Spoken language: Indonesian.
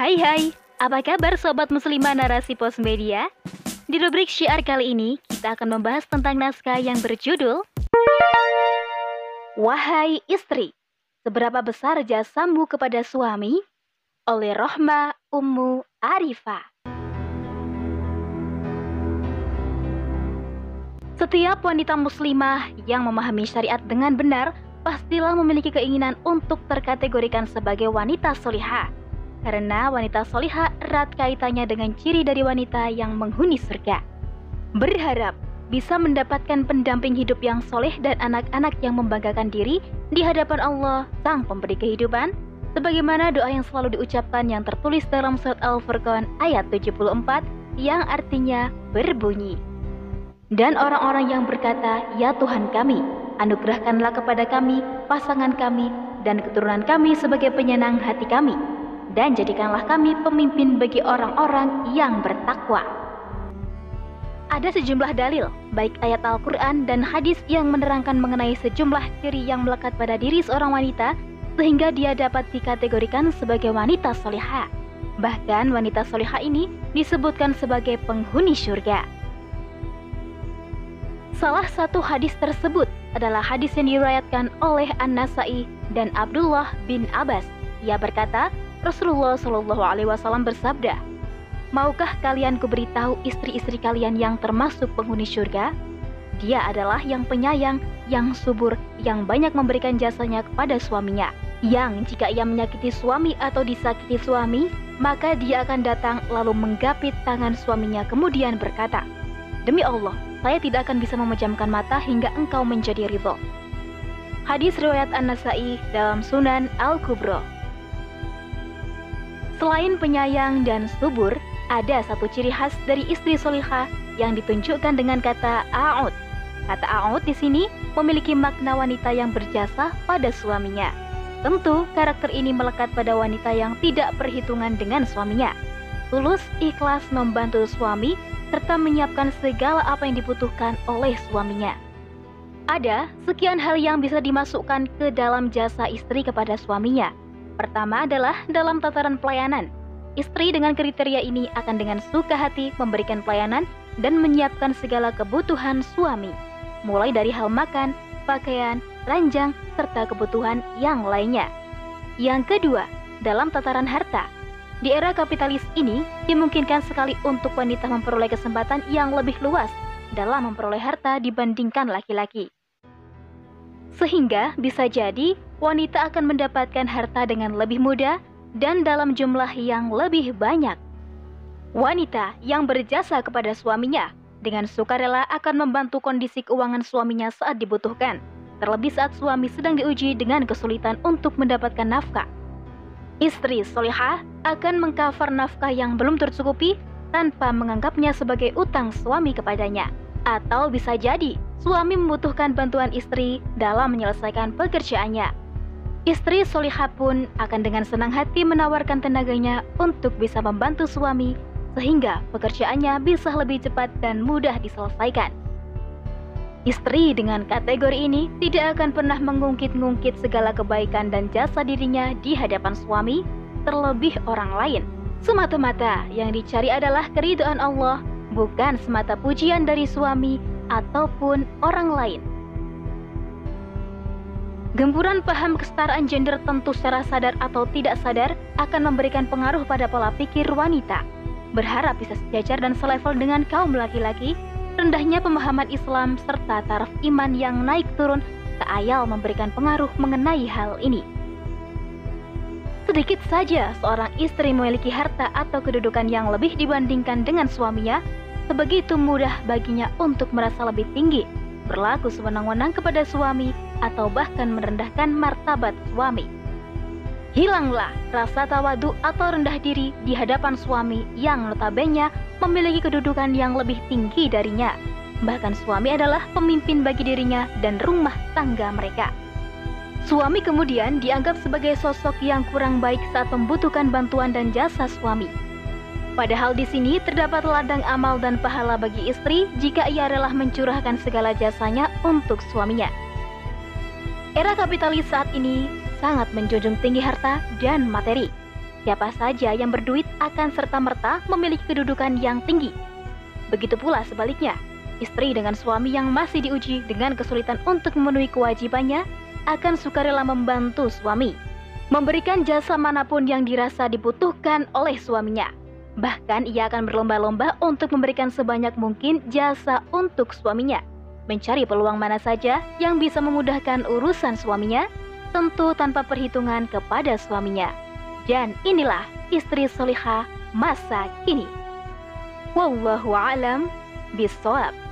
Hai hai, apa kabar sobat muslimah narasi pos media? Di rubrik syiar kali ini, kita akan membahas tentang naskah yang berjudul Wahai istri, seberapa besar jasamu kepada suami? Oleh Rohma Ummu Arifah. Setiap wanita muslimah yang memahami syariat dengan benar pastilah memiliki keinginan untuk terkategorikan sebagai wanita solihah karena wanita solihah erat kaitannya dengan ciri dari wanita yang menghuni surga. Berharap bisa mendapatkan pendamping hidup yang soleh dan anak-anak yang membanggakan diri di hadapan Allah, Sang Pemberi Kehidupan, sebagaimana doa yang selalu diucapkan yang tertulis dalam surat Al-Furqan ayat 74 yang artinya berbunyi. Dan orang-orang yang berkata, Ya Tuhan kami, anugerahkanlah kepada kami, pasangan kami, dan keturunan kami sebagai penyenang hati kami, dan jadikanlah kami pemimpin bagi orang-orang yang bertakwa. Ada sejumlah dalil, baik ayat Al-Quran dan hadis yang menerangkan mengenai sejumlah ciri yang melekat pada diri seorang wanita sehingga dia dapat dikategorikan sebagai wanita soleha. Bahkan wanita soleha ini disebutkan sebagai penghuni surga. Salah satu hadis tersebut adalah hadis yang diriwayatkan oleh An-Nasai dan Abdullah bin Abbas. Ia berkata, Rasulullah Shallallahu Alaihi Wasallam bersabda, Maukah kalian kuberitahu istri-istri kalian yang termasuk penghuni surga? Dia adalah yang penyayang, yang subur, yang banyak memberikan jasanya kepada suaminya. Yang jika ia menyakiti suami atau disakiti suami, maka dia akan datang lalu menggapit tangan suaminya kemudian berkata, Demi Allah, saya tidak akan bisa memejamkan mata hingga engkau menjadi ridho. Hadis riwayat An-Nasai dalam Sunan Al-Kubro. Selain penyayang dan subur, ada satu ciri khas dari istri solihah yang ditunjukkan dengan kata a'ud. Kata a'ud di sini memiliki makna wanita yang berjasa pada suaminya. Tentu, karakter ini melekat pada wanita yang tidak perhitungan dengan suaminya. Tulus, ikhlas membantu suami, serta menyiapkan segala apa yang dibutuhkan oleh suaminya. Ada sekian hal yang bisa dimasukkan ke dalam jasa istri kepada suaminya, Pertama adalah dalam tataran pelayanan. Istri dengan kriteria ini akan dengan suka hati memberikan pelayanan dan menyiapkan segala kebutuhan suami, mulai dari hal makan, pakaian, ranjang, serta kebutuhan yang lainnya. Yang kedua, dalam tataran harta. Di era kapitalis ini, dimungkinkan sekali untuk wanita memperoleh kesempatan yang lebih luas dalam memperoleh harta dibandingkan laki-laki. Sehingga bisa jadi wanita akan mendapatkan harta dengan lebih mudah dan dalam jumlah yang lebih banyak. Wanita yang berjasa kepada suaminya dengan sukarela akan membantu kondisi keuangan suaminya saat dibutuhkan, terlebih saat suami sedang diuji dengan kesulitan untuk mendapatkan nafkah. Istri solihah akan mengcover nafkah yang belum tercukupi tanpa menganggapnya sebagai utang suami kepadanya. Atau bisa jadi suami membutuhkan bantuan istri dalam menyelesaikan pekerjaannya. Istri solihah pun akan dengan senang hati menawarkan tenaganya untuk bisa membantu suami sehingga pekerjaannya bisa lebih cepat dan mudah diselesaikan. Istri dengan kategori ini tidak akan pernah mengungkit-ungkit segala kebaikan dan jasa dirinya di hadapan suami, terlebih orang lain. Semata-mata yang dicari adalah keridhaan Allah, bukan semata pujian dari suami ataupun orang lain. Gempuran paham kesetaraan gender tentu secara sadar atau tidak sadar akan memberikan pengaruh pada pola pikir wanita. Berharap bisa sejajar dan selevel dengan kaum laki-laki, rendahnya pemahaman Islam serta taraf iman yang naik turun tak ayal memberikan pengaruh mengenai hal ini. Sedikit saja seorang istri memiliki harta atau kedudukan yang lebih dibandingkan dengan suaminya, sebegitu mudah baginya untuk merasa lebih tinggi, berlaku sewenang-wenang kepada suami, atau bahkan merendahkan martabat suami. Hilanglah rasa tawadu atau rendah diri di hadapan suami yang notabene memiliki kedudukan yang lebih tinggi darinya. Bahkan suami adalah pemimpin bagi dirinya dan rumah tangga mereka. Suami kemudian dianggap sebagai sosok yang kurang baik saat membutuhkan bantuan dan jasa suami. Padahal di sini terdapat ladang amal dan pahala bagi istri jika ia rela mencurahkan segala jasanya untuk suaminya. Era kapitalis saat ini sangat menjunjung tinggi harta dan materi. siapa saja yang berduit akan serta-merta memiliki kedudukan yang tinggi. Begitu pula sebaliknya, istri dengan suami yang masih diuji dengan kesulitan untuk memenuhi kewajibannya akan sukarela membantu suami, memberikan jasa mana pun yang dirasa dibutuhkan oleh suaminya. Bahkan ia akan berlomba-lomba untuk memberikan sebanyak mungkin jasa untuk suaminya, mencari peluang mana saja yang bisa memudahkan urusan suaminya, tentu tanpa perhitungan kepada suaminya. Dan inilah istri solihah masa kini. Wallahu alam bisawab.